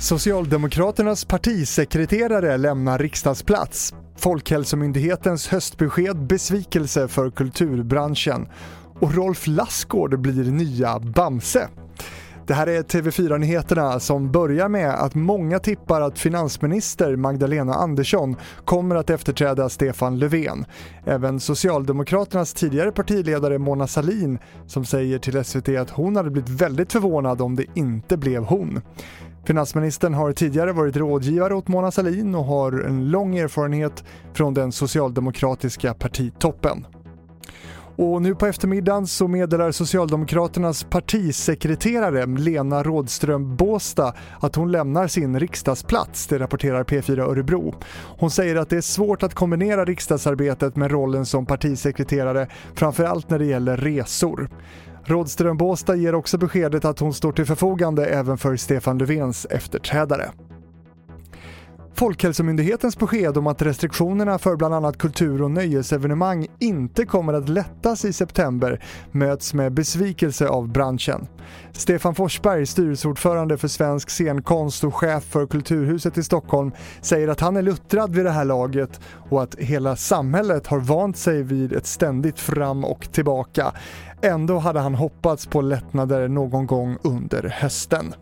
Socialdemokraternas partisekreterare lämnar riksdagsplats. Folkhälsomyndighetens höstbesked besvikelse för kulturbranschen. Och Rolf Lassgård blir nya Bamse. Det här är TV4-nyheterna som börjar med att många tippar att finansminister Magdalena Andersson kommer att efterträda Stefan Löfven. Även Socialdemokraternas tidigare partiledare Mona Sahlin som säger till SVT att hon hade blivit väldigt förvånad om det inte blev hon. Finansministern har tidigare varit rådgivare åt Mona Sahlin och har en lång erfarenhet från den socialdemokratiska partitoppen. Och nu på eftermiddagen så meddelar Socialdemokraternas partisekreterare Lena Rådström Båsta att hon lämnar sin riksdagsplats, det rapporterar P4 Örebro. Hon säger att det är svårt att kombinera riksdagsarbetet med rollen som partisekreterare, framförallt när det gäller resor. Rådström Båsta ger också beskedet att hon står till förfogande även för Stefan Löfvens efterträdare. Folkhälsomyndighetens besked om att restriktionerna för bland annat kultur och nöjesevenemang inte kommer att lättas i september möts med besvikelse av branschen. Stefan Forsberg, styrelseordförande för Svensk scenkonst och chef för Kulturhuset i Stockholm, säger att han är luttrad vid det här laget och att hela samhället har vant sig vid ett ständigt fram och tillbaka. Ändå hade han hoppats på lättnader någon gång under hösten.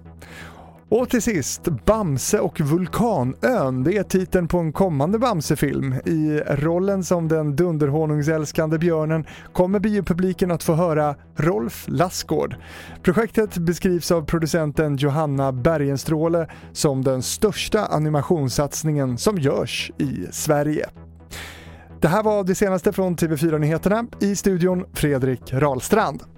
Och till sist, Bamse och Vulkanön. Det är titeln på en kommande Bamse-film. I rollen som den dunderhonungsälskande björnen kommer biopubliken att få höra Rolf Lassgård. Projektet beskrivs av producenten Johanna Bergenstråle som den största animationssatsningen som görs i Sverige. Det här var det senaste från TV4 Nyheterna. I studion Fredrik Rahlstrand.